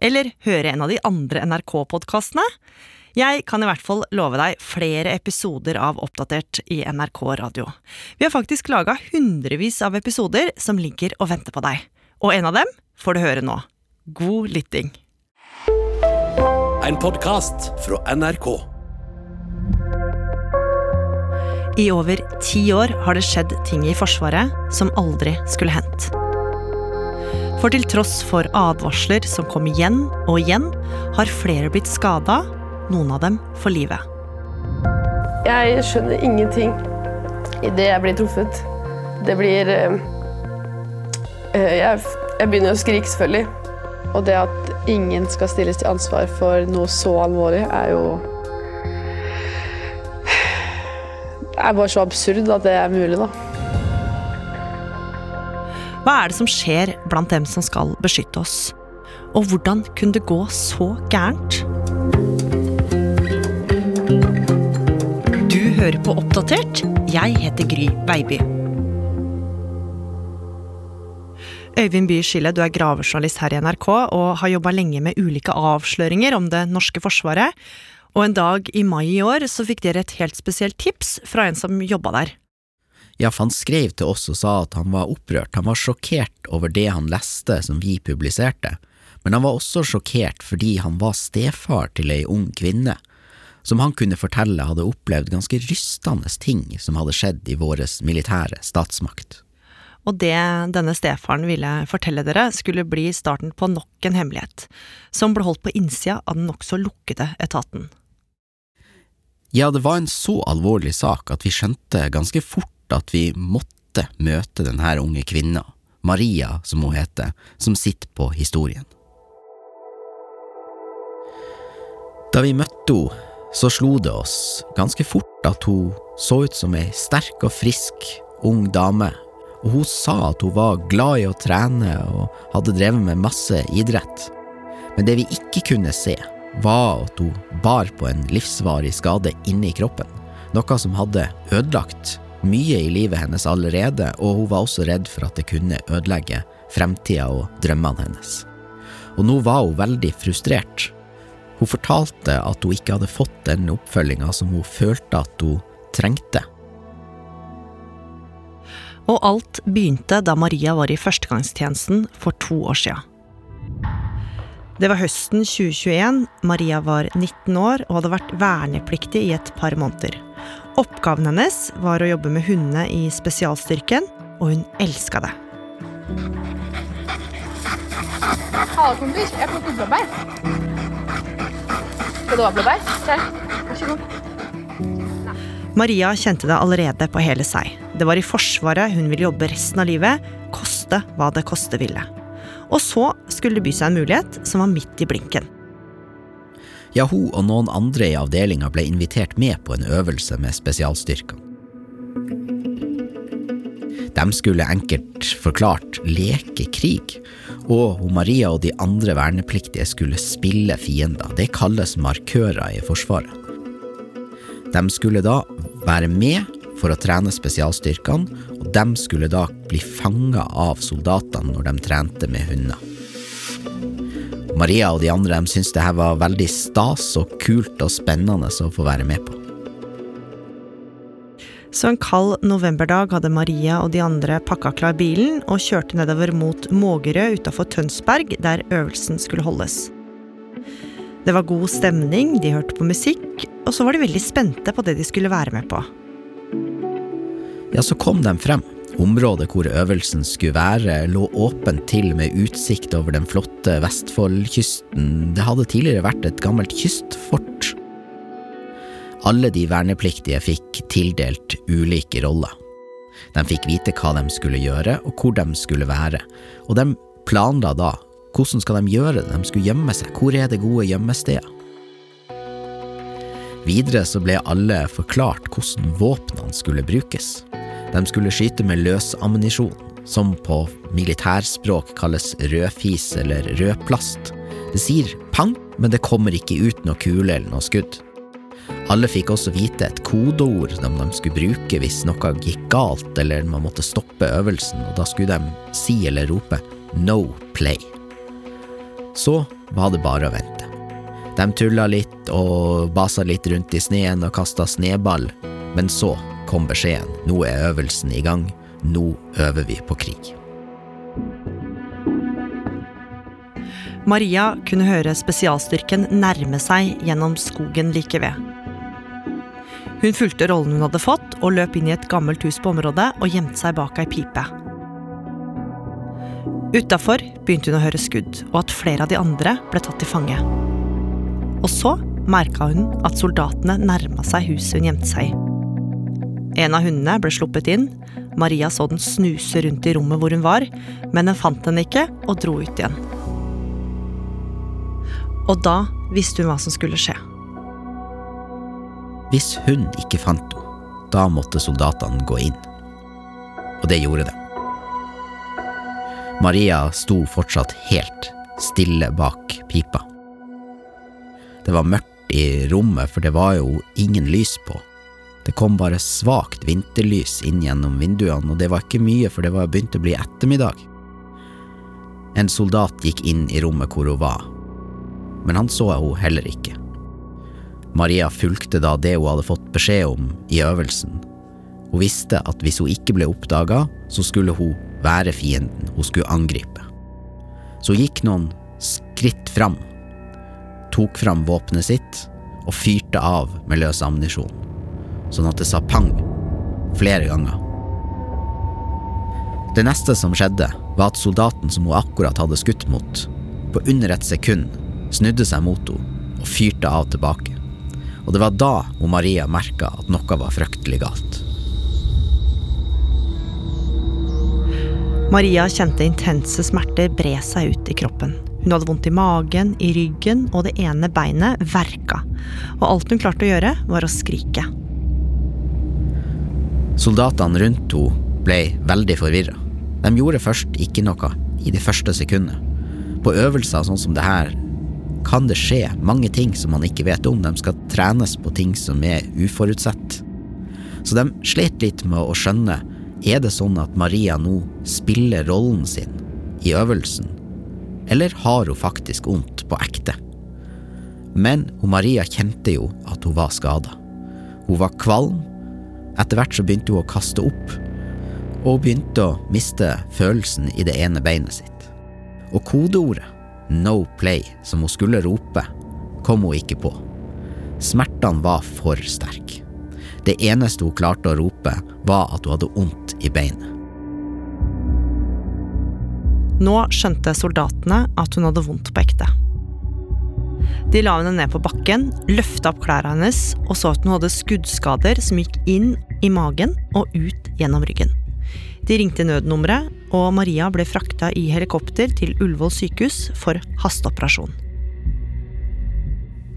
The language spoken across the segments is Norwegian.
Eller høre en av de andre NRK-podkastene? Jeg kan i hvert fall love deg flere episoder av Oppdatert i NRK Radio. Vi har faktisk laga hundrevis av episoder som ligger og venter på deg. Og en av dem får du høre nå. God lytting. En podkast fra NRK. I over ti år har det skjedd ting i Forsvaret som aldri skulle hendt. For til tross for advarsler som kom igjen og igjen, har flere blitt skada, noen av dem for livet. Jeg skjønner ingenting idet jeg blir truffet. Det blir eh, eh, jeg, jeg begynner å skrike, selvfølgelig. Og det at ingen skal stilles til ansvar for noe så alvorlig, er jo Det er bare så absurd at det er mulig, da. Hva er det som skjer blant dem som skal beskytte oss? Og hvordan kunne det gå så gærent? Du hører på Oppdatert. Jeg heter Gry Veiby. Øyvind Bye Skille, du er gravejournalist her i NRK og har jobba lenge med ulike avsløringer om det norske forsvaret. Og en dag i mai i år så fikk dere et helt spesielt tips fra en som jobba der. Ja, for han skrev til oss og sa at han var opprørt, han var sjokkert over det han leste som vi publiserte, men han var også sjokkert fordi han var stefar til ei ung kvinne, som han kunne fortelle hadde opplevd ganske rystende ting som hadde skjedd i vår militære statsmakt. Og det denne stefaren ville fortelle dere, skulle bli starten på nok en hemmelighet, som ble holdt på innsida av den nokså lukkede etaten. Ja, det var en så alvorlig sak at vi skjønte ganske fort at vi måtte møte denne unge kvinna, Maria som hun heter, som sitter på historien. Da vi møtte henne, så slo det oss ganske fort at hun så ut som ei sterk og frisk ung dame, og hun sa at hun var glad i å trene og hadde drevet med masse idrett. Men det vi ikke kunne se, var at hun bar på en livsvarig skade inni kroppen, noe som hadde ødelagt mye i livet hennes allerede, og hun var også redd for at det kunne ødelegge fremtida og drømmene hennes. Og nå var hun veldig frustrert. Hun fortalte at hun ikke hadde fått den oppfølginga som hun følte at hun trengte. Og alt begynte da Maria var i førstegangstjenesten for to år sia. Det var høsten 2021, Maria var 19 år og hadde vært vernepliktig i et par måneder. Oppgaven hennes var å jobbe med hundene i spesialstyrken, og hun elska det. Hallo, kompis. Jeg plukker blåbær. Skal du ha blåbær? Der. Vær så god. Maria kjente det allerede på hele seg. Det var i Forsvaret hun ville jobbe resten av livet, koste hva det koste ville. Og så skulle det by seg en mulighet som var midt i blinken. Ja, hun og noen andre i avdelinga ble invitert med på en øvelse med spesialstyrkene. De skulle enkelt forklart leke krig, og Maria og de andre vernepliktige skulle spille fiender. Det kalles markører i Forsvaret. De skulle da være med for å trene spesialstyrkene, og de skulle da bli fanga av soldatene når de trente med hunder. Maria og de andre de syntes det her var veldig stas og kult og spennende å få være med på. Så en kald novemberdag hadde Maria og de andre pakka klar bilen og kjørte nedover mot Mågerø utafor Tønsberg, der øvelsen skulle holdes. Det var god stemning, de hørte på musikk, og så var de veldig spente på det de skulle være med på. Ja, så kom de frem. Området hvor øvelsen skulle være, lå åpent til med utsikt over den flotte Vestfoldkysten. Det hadde tidligere vært et gammelt kystfort. Alle de vernepliktige fikk tildelt ulike roller. De fikk vite hva de skulle gjøre, og hvor de skulle være, og de planla da hvordan skal de gjøre det, de skulle gjemme seg, hvor er det gode gjemmestedet? Videre så ble alle forklart hvordan våpnene skulle brukes. De skulle skyte med løsammunisjon, som på militærspråk kalles rødfis eller rødplast. Det sier pang, men det kommer ikke ut noe kule eller noe skudd. Alle fikk også vite et kodeord som de skulle bruke hvis noe gikk galt eller man måtte stoppe øvelsen, og da skulle de si eller rope no play. Så var det bare å vente. De tulla litt og basa litt rundt i sneen og kasta sneball, men så kom beskjeden. Nå er øvelsen i gang. Nå øver vi på krig. Maria kunne høre spesialstyrken nærme seg gjennom skogen like ved. Hun fulgte rollen hun hadde fått, og løp inn i et gammelt hus på området og gjemte seg bak ei pipe. Utafor begynte hun å høre skudd, og at flere av de andre ble tatt til fange. Og så merka hun at soldatene nærma seg huset hun gjemte seg i. En av hundene ble sluppet inn. Maria så den snuse rundt i rommet hvor hun var, men den fant den ikke og dro ut igjen. Og da visste hun hva som skulle skje. Hvis hun ikke fant henne, da måtte soldatene gå inn. Og det gjorde de. Maria sto fortsatt helt stille bak pipa. Det var mørkt i rommet, for det var jo ingen lys på. Det kom bare svakt vinterlys inn gjennom vinduene, og det var ikke mye, for det var begynt å bli ettermiddag. En soldat gikk inn i rommet hvor hun var, men han så hun heller ikke. Maria fulgte da det hun hadde fått beskjed om i øvelsen. Hun visste at hvis hun ikke ble oppdaga, så skulle hun være fienden hun skulle angripe. Så hun gikk noen skritt fram, tok fram våpenet sitt og fyrte av med løs ammunisjon, sånn at det sa pang flere ganger. Det neste som skjedde, var at soldaten som hun akkurat hadde skutt mot, på under et sekund snudde seg mot henne og fyrte av tilbake. Og det var da hun Maria merka at noe var fryktelig galt. Maria kjente intense smerter bre seg ut i kroppen. Hun hadde vondt i magen, i ryggen, og det ene beinet verka. Og alt hun klarte å gjøre, var å skrike. Soldatene rundt henne ble veldig forvirra. De gjorde først ikke noe i det første sekundet. På øvelser sånn som det her kan det skje mange ting som man ikke vet om. De skal trenes på ting som er uforutsett. Så de slet litt med å skjønne er det sånn at Maria nå spiller rollen sin i øvelsen, eller har hun faktisk vondt på ekte? Men hun Maria kjente jo at hun var skada. Hun var kvalm. Etter hvert så begynte hun å kaste opp, og begynte å miste følelsen i det ene beinet sitt. Og kodeordet no play som hun skulle rope, kom hun ikke på. Smertene var for sterke. Det eneste hun klarte å rope, var at hun hadde vondt i beinet. Nå skjønte soldatene at hun hadde vondt på ekte. De la henne ned på bakken, løfta opp klærne hennes og så at hun hadde skuddskader som gikk inn i magen og ut gjennom ryggen. De ringte nødnummeret, og Maria ble frakta i helikopter til Ullevål sykehus for hasteoperasjon.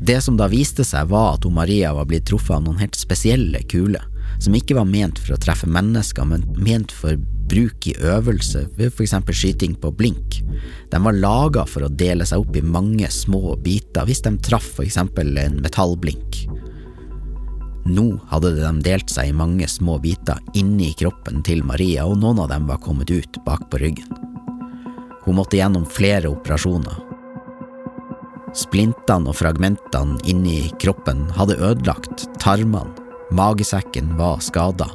Det som da viste seg, var at Maria var blitt truffet av noen helt spesielle kuler, som ikke var ment for å treffe mennesker, men ment for bruk i øvelse ved f.eks. skyting på blink. De var laga for å dele seg opp i mange små biter hvis de traff f.eks. en metallblink. Nå hadde de delt seg i mange små biter inni kroppen til Maria, og noen av dem var kommet ut bak på ryggen. Hun måtte gjennom flere operasjoner. Splintene og fragmentene inni kroppen hadde ødelagt tarmene, magesekken var skada,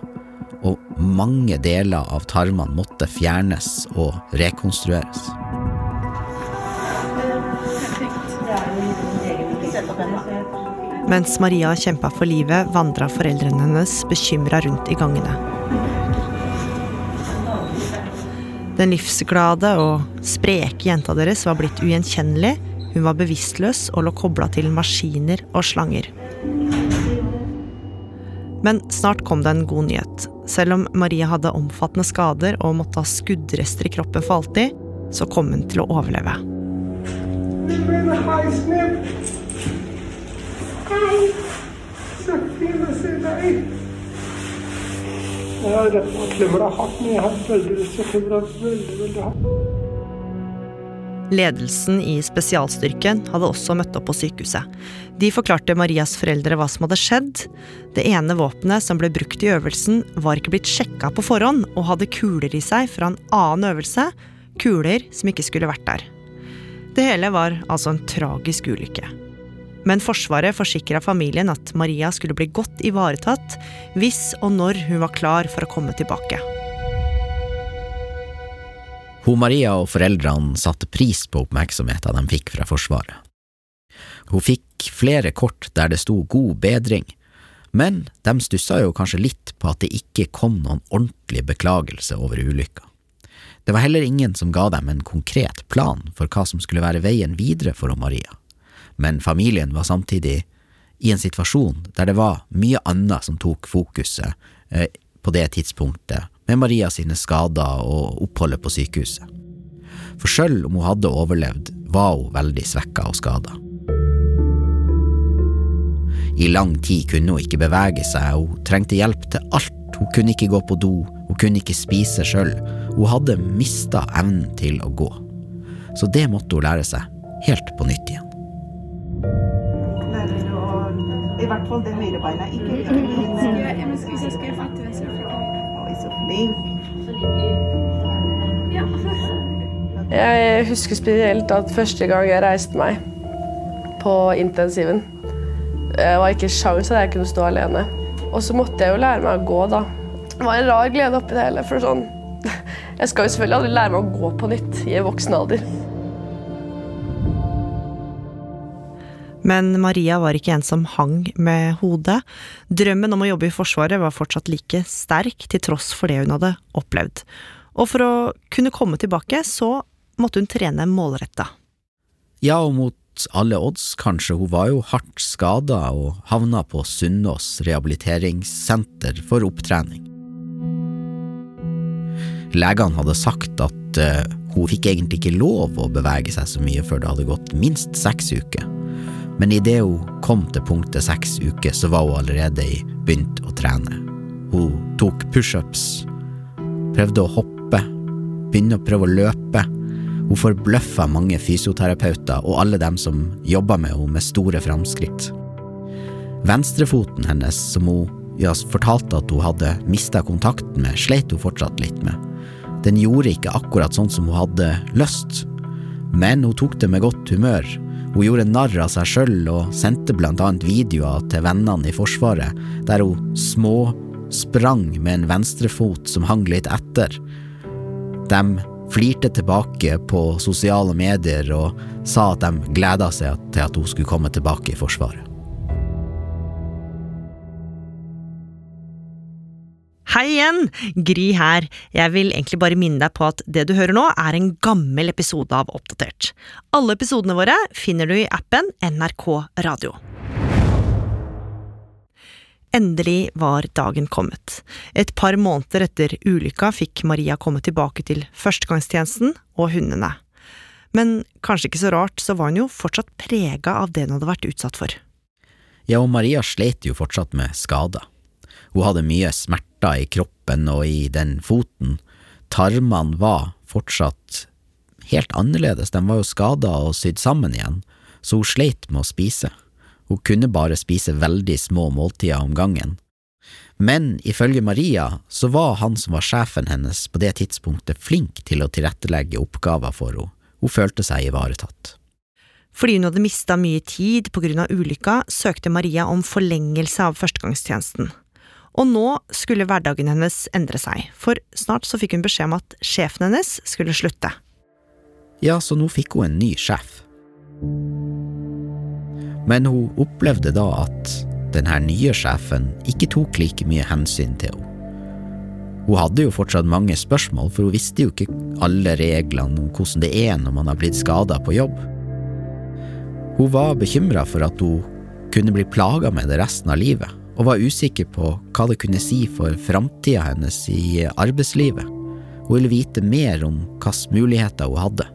og mange deler av tarmene måtte fjernes og rekonstrueres. Mens Maria kjempa for livet, vandra foreldrene hennes bekymra rundt i gangene. Den livsglade og spreke jenta deres var blitt ugjenkjennelig. Hun var bevisstløs og lå kobla til maskiner og slanger. Men snart kom det en god nyhet. Selv om Maria hadde omfattende skader og måtte ha skuddrester i kroppen for alltid, så kom hun til å overleve. Er redd for å klemme deg hardt, men jeg har veldig lyst til å klemme deg veldig, veldig hardt. Ledelsen i spesialstyrken hadde også møtt opp på sykehuset. De forklarte Marias foreldre hva som hadde skjedd. Det ene våpenet som ble brukt i øvelsen, var ikke blitt sjekka på forhånd og hadde kuler i seg fra en annen øvelse, kuler som ikke skulle vært der. Det hele var altså en tragisk ulykke. Men Forsvaret forsikra familien at Maria skulle bli godt ivaretatt hvis og når hun var klar for å komme tilbake. Hun Maria og foreldrene satte pris på oppmerksomheten de fikk fra Forsvaret. Hun fikk flere kort der det sto god bedring, men de stussa jo kanskje litt på at det ikke kom noen ordentlig beklagelse over ulykka. Det var heller ingen som ga dem en konkret plan for hva som skulle være veien videre for Maria, men familien var samtidig i en situasjon der det var mye annet som tok fokuset eh, på det tidspunktet med Maria sine skader og oppholdet på sykehuset. For selv om hun hadde overlevd, var hun veldig svekka og skada. I lang tid kunne hun ikke bevege seg, hun trengte hjelp til alt, hun kunne ikke gå på do, hun kunne ikke spise sjøl, hun hadde mista evnen til å gå. Så det måtte hun lære seg helt på nytt igjen. Å I hvert fall det høyre beinet. Ikke. Ja, men hvis jeg skal fatte så Oi, så flink. Ja. Jeg husker spesielt at første gang jeg reiste meg på intensiven, det var ikke sjans at jeg kunne stå alene. Og så måtte jeg jo lære meg å gå, da. Det var en rar glede oppi det hele. for sånn, Jeg skal jo selvfølgelig aldri lære meg å gå på nytt i voksen alder. Men Maria var ikke en som hang med hodet. Drømmen om å jobbe i Forsvaret var fortsatt like sterk, til tross for det hun hadde opplevd. Og for å kunne komme tilbake, så måtte hun trene målretta. Ja, og mot alle odds, kanskje, hun var jo hardt skada og havna på Sunnaas rehabiliteringssenter for opptrening. Legene hadde sagt at uh, hun fikk egentlig ikke lov å bevege seg så mye før det hadde gått minst seks uker. Men idet hun kom til punktet seks uker, så var hun allerede i begynt å trene. Hun tok pushups, prøvde å hoppe, begynne å prøve å løpe. Hun forbløffa mange fysioterapeuter og alle dem som jobba med henne med store framskritt. Venstrefoten hennes, som hun ja, fortalte at hun hadde mista kontakten med, sleit hun fortsatt litt med. Den gjorde ikke akkurat sånn som hun hadde lyst, men hun tok det med godt humør. Hun gjorde narr av seg sjøl og sendte blant annet videoer til vennene i Forsvaret, der hun småsprang med en venstrefot som hang litt etter. De flirte tilbake på sosiale medier og sa at de gleda seg til at hun skulle komme tilbake i Forsvaret. Hei igjen! Gry her. Jeg vil egentlig bare minne deg på at det du hører nå, er en gammel episode av Oppdatert. Alle episodene våre finner du i appen NRK Radio. Endelig var dagen kommet. Et par måneder etter ulykka fikk Maria komme tilbake til førstegangstjenesten og hundene. Men kanskje ikke så rart, så var hun jo fortsatt prega av det hun hadde vært utsatt for. Ja, og Maria slet jo fortsatt med skader. Hun hadde mye smerter i kroppen og i den foten. Tarmene var fortsatt helt annerledes, de var jo skada og sydd sammen igjen, så hun sleit med å spise. Hun kunne bare spise veldig små måltider om gangen. Men ifølge Maria så var han som var sjefen hennes på det tidspunktet flink til å tilrettelegge oppgaver for henne. Hun følte seg ivaretatt. Fordi hun hadde mista mye tid på grunn av ulykka, søkte Maria om forlengelse av førstegangstjenesten. Og nå skulle hverdagen hennes endre seg, for snart så fikk hun beskjed om at sjefen hennes skulle slutte. Ja, så nå fikk hun en ny sjef. Men hun opplevde da at denne nye sjefen ikke tok like mye hensyn til henne. Hun hadde jo fortsatt mange spørsmål, for hun visste jo ikke alle reglene om hvordan det er når man har blitt skada på jobb. Hun var bekymra for at hun kunne bli plaga med det resten av livet, og var usikker på hva det kunne si for framtida hennes i arbeidslivet. Hun ville vite mer om hvilke muligheter hun hadde.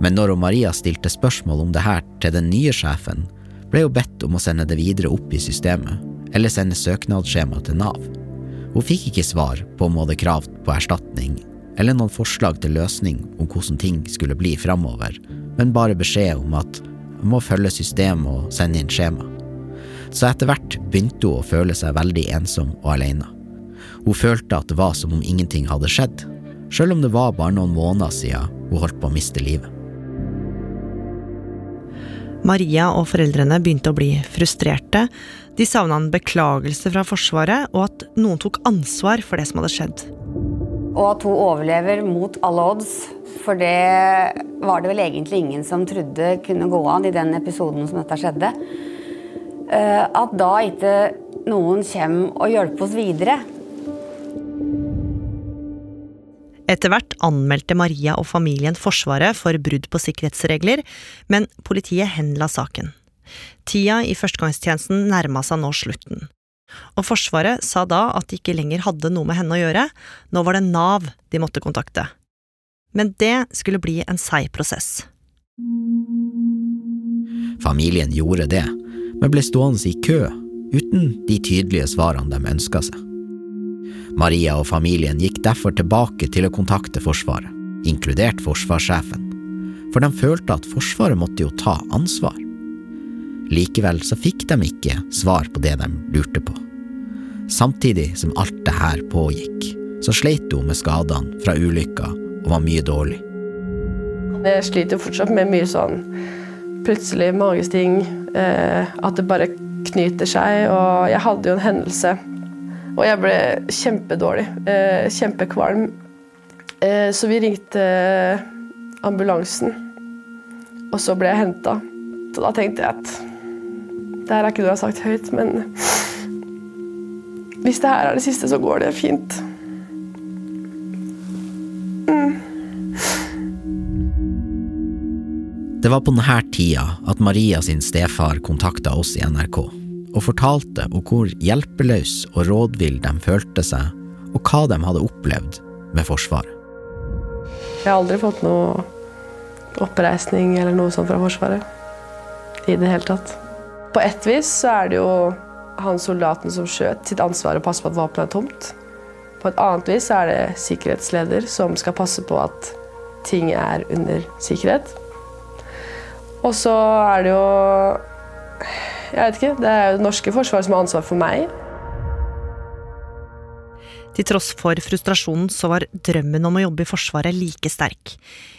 Men når Maria stilte spørsmål om det her til den nye sjefen, ble hun bedt om å sende det videre opp i systemet, eller sende søknadsskjema til Nav. Hun fikk ikke svar på om hun hadde krav på erstatning, eller noen forslag til løsning om hvordan ting skulle bli framover, men bare beskjed om at hun må følge systemet og sende inn skjema. Så etter hvert begynte hun å føle seg veldig ensom og alene. Hun følte at det var som om ingenting hadde skjedd, selv om det var bare noen måneder siden hun holdt på å miste livet. Maria og foreldrene begynte å bli frustrerte. De savna en beklagelse fra Forsvaret, og at noen tok ansvar for det som hadde skjedd. Og at hun overlever mot alle odds. For det var det vel egentlig ingen som trodde kunne gå an i den episoden som dette skjedde. Eh, at da ikke noen kommer og hjelper oss videre. Etter hvert anmeldte Maria og familien Forsvaret for brudd på sikkerhetsregler, men politiet henla saken. Tida i førstegangstjenesten nærma seg nå slutten. Og Forsvaret sa da at de ikke lenger hadde noe med henne å gjøre, nå var det Nav de måtte kontakte. Men det skulle bli en seig prosess. Familien gjorde det, men ble stående i kø uten de tydelige svarene de ønska seg. Maria og familien gikk derfor tilbake til å kontakte Forsvaret, inkludert forsvarssjefen, for de følte at Forsvaret måtte jo ta ansvar. Likevel så fikk de ikke svar på det de lurte på. Samtidig som alt det her pågikk, så sleit hun med skadene fra ulykka og var mye dårlig. Jeg sliter fortsatt med mye sånn plutselig magesting, at det bare knyter seg. Og jeg hadde jo en hendelse, og jeg ble kjempedårlig. Eh, kjempekvalm. Eh, så vi ringte ambulansen, og så ble jeg henta. Så da tenkte jeg at det her er ikke noe jeg har sagt høyt, men hvis det her er det siste, så går det fint. Det var på denne tida at Maria sin stefar kontakta oss i NRK og fortalte om hvor hjelpeløs og rådvill de følte seg, og hva de hadde opplevd med Forsvaret. Jeg har aldri fått noe oppreisning eller noe sånt fra Forsvaret. I det hele tatt. På ett vis så er det jo han soldaten som skjøt, sitt ansvar å passe på at våpenet er tomt. På et annet vis er det sikkerhetsleder som skal passe på at ting er under sikkerhet. Og så er det jo Jeg vet ikke. Det er jo det norske forsvaret som har ansvar for meg. Til tross for frustrasjonen så var drømmen om å jobbe i Forsvaret like sterk.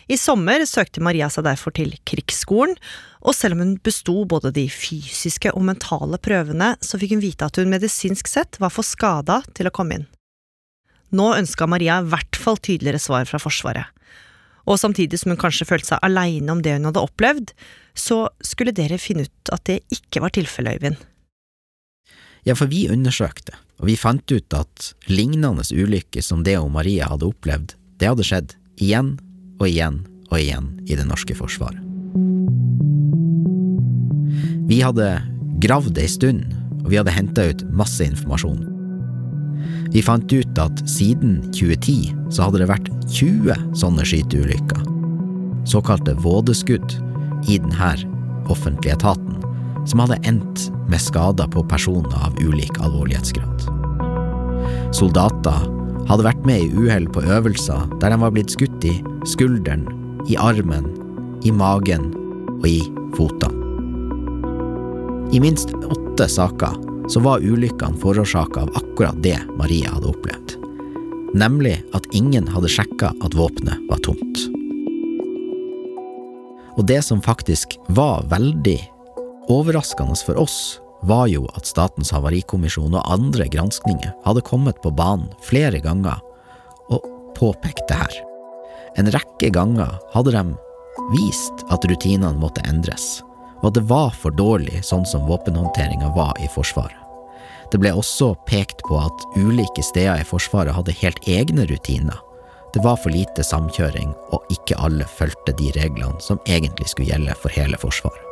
I sommer søkte Maria seg derfor til Krigsskolen, og selv om hun besto både de fysiske og mentale prøvene, så fikk hun vite at hun medisinsk sett var for skada til å komme inn. Nå ønska Maria i hvert fall tydeligere svar fra Forsvaret. Og samtidig som hun kanskje følte seg aleine om det hun hadde opplevd, så skulle dere finne ut at det ikke var tilfellet, Øyvind. Ja, for vi undersøkte, og vi fant ut at lignende ulykker som det og Maria hadde opplevd, det hadde skjedd igjen og igjen og igjen i det norske forsvaret. Vi hadde gravd ei stund, og vi hadde henta ut masse informasjon. Vi fant ut at siden 2010 så hadde det vært 20 sånne skyteulykker, såkalte vådeskudd, i denne offentlige etaten, som hadde endt med skader på personer av ulik alvorlighetsgrad. Soldater hadde vært med i uhell på øvelser der de var blitt skutt i skulderen, i armen, i magen og i fotene. I minst åtte saker så var ulykkene forårsaka av akkurat det Maria hadde opplevd. Nemlig at ingen hadde sjekka at våpenet var tomt. Og det som faktisk var veldig overraskende for oss, var jo at Statens havarikommisjon og andre granskninger hadde kommet på banen flere ganger og påpekt det her. En rekke ganger hadde de vist at rutinene måtte endres, og at det var for dårlig sånn som våpenhåndteringa var i Forsvaret. Det ble også pekt på at ulike steder i Forsvaret hadde helt egne rutiner. Det var for lite samkjøring, og ikke alle fulgte de reglene som egentlig skulle gjelde for hele Forsvaret.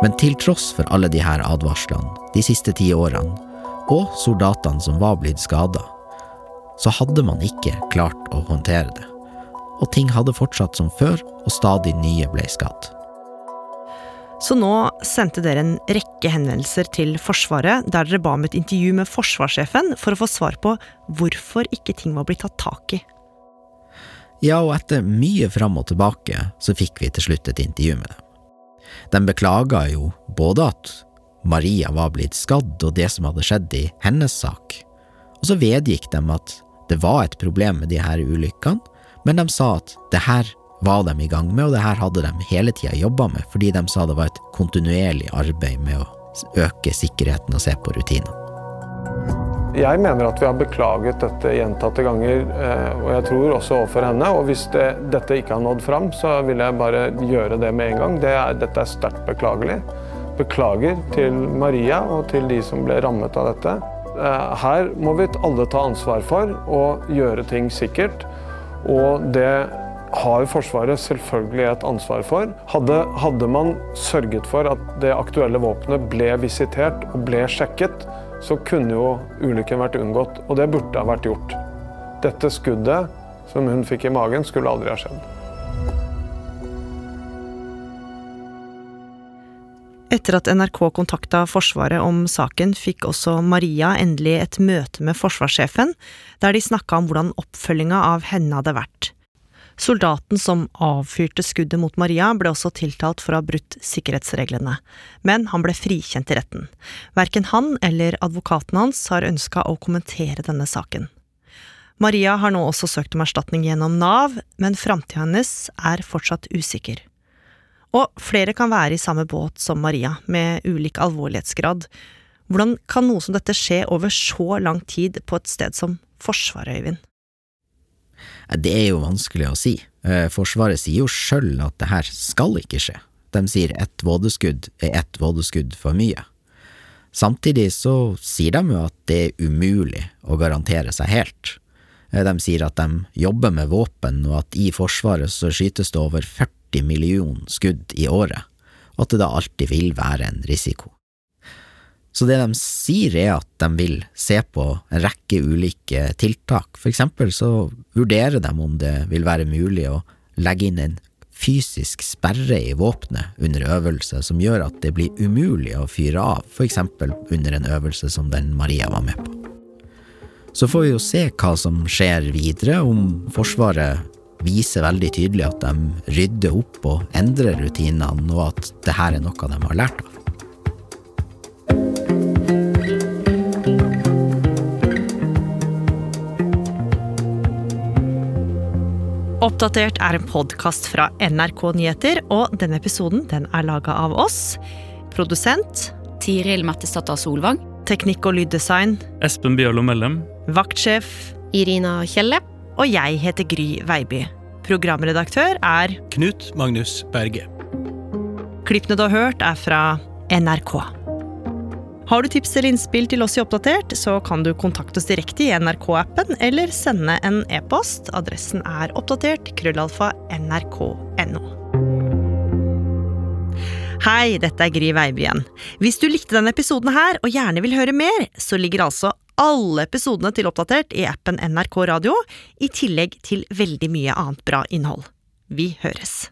Men til tross for alle disse advarslene de siste ti årene, og soldatene som var blitt skada, så hadde man ikke klart å håndtere det. Og ting hadde fortsatt som før, og stadig nye ble skadd. Så nå sendte dere en rekke henvendelser til Forsvaret der dere ba om et intervju med forsvarssjefen for å få svar på hvorfor ikke ting var blitt tatt tak i. Ja, og etter mye fram og tilbake så fikk vi til slutt et intervju med dem. De beklaga jo både at Maria var blitt skadd og det som hadde skjedd i hennes sak, og så vedgikk de at det var et problem med de her ulykkene, men de sa at det her var de i gang med, og det her hadde de hele tida jobba med, fordi de sa det var et kontinuerlig arbeid med å øke sikkerheten og se på rutinene. Jeg mener at vi har beklaget dette gjentatte ganger, eh, og jeg tror også overfor henne. Og hvis det, dette ikke har nådd fram, så vil jeg bare gjøre det med en gang. Det er, dette er sterkt beklagelig. Beklager til Maria og til de som ble rammet av dette. Eh, her må vi alle ta ansvar for å gjøre ting sikkert. Og det har Forsvaret selvfølgelig et ansvar for. Hadde, hadde, man sørget for at det aktuelle våpenet ble visitert og ble sjekket, så kunne jo ulykken vært unngått, og det burde ha vært gjort. Dette skuddet som hun fikk i magen, skulle aldri ha skjedd. Etter at NRK kontakta Forsvaret om saken, fikk også Maria endelig et møte med forsvarssjefen, der de snakka om hvordan oppfølginga av henne hadde vært. Soldaten som avfyrte skuddet mot Maria, ble også tiltalt for å ha brutt sikkerhetsreglene, men han ble frikjent i retten. Verken han eller advokaten hans har ønska å kommentere denne saken. Maria har nå også søkt om erstatning gjennom Nav, men framtida hennes er fortsatt usikker. Og flere kan være i samme båt som Maria, med ulik alvorlighetsgrad. Hvordan kan noe som dette skje over så lang tid på et sted som Forsvaret, Øyvind? Det er jo vanskelig å si. Eh, Forsvaret sier jo sjøl at det her skal ikke skje. De sier ett vådeskudd er ett vådeskudd for mye. Samtidig så sier de jo at det er umulig å garantere seg helt. Eh, de sier at de jobber med våpen, og at i Forsvaret så skytes det over 40 millioner skudd i året, og at det da alltid vil være en risiko. Så det de sier er at de vil se på en rekke ulike tiltak. For eksempel så vurderer de om det vil være mulig å legge inn en fysisk sperre i våpenet under øvelse som gjør at det blir umulig å fyre av, for eksempel under en øvelse som den Maria var med på. Så får vi jo se hva som skjer videre, om Forsvaret viser veldig tydelig at de rydder opp og endrer rutinene, og at det her er noe de har lært av. Oppdatert er en podkast fra NRK Nyheter, og denne episoden den er laga av oss. Produsent Tiril Mattisdatter Solvang. Teknikk og lyddesign Espen Bjørlo Mellem. Vaktsjef Irina Kjelle. Og jeg heter Gry Veiby. Programredaktør er Knut Magnus Berge. Klippene du har hørt, er fra NRK. Har du tips eller innspill til oss i Oppdatert, så kan du kontakte oss direkte i NRK-appen eller sende en e-post. Adressen er oppdatert krøllalfa nrk.no. Hei, dette er Gry Veiby igjen. Hvis du likte denne episoden her, og gjerne vil høre mer, så ligger altså alle episodene til Oppdatert i appen NRK Radio, i tillegg til veldig mye annet bra innhold. Vi høres!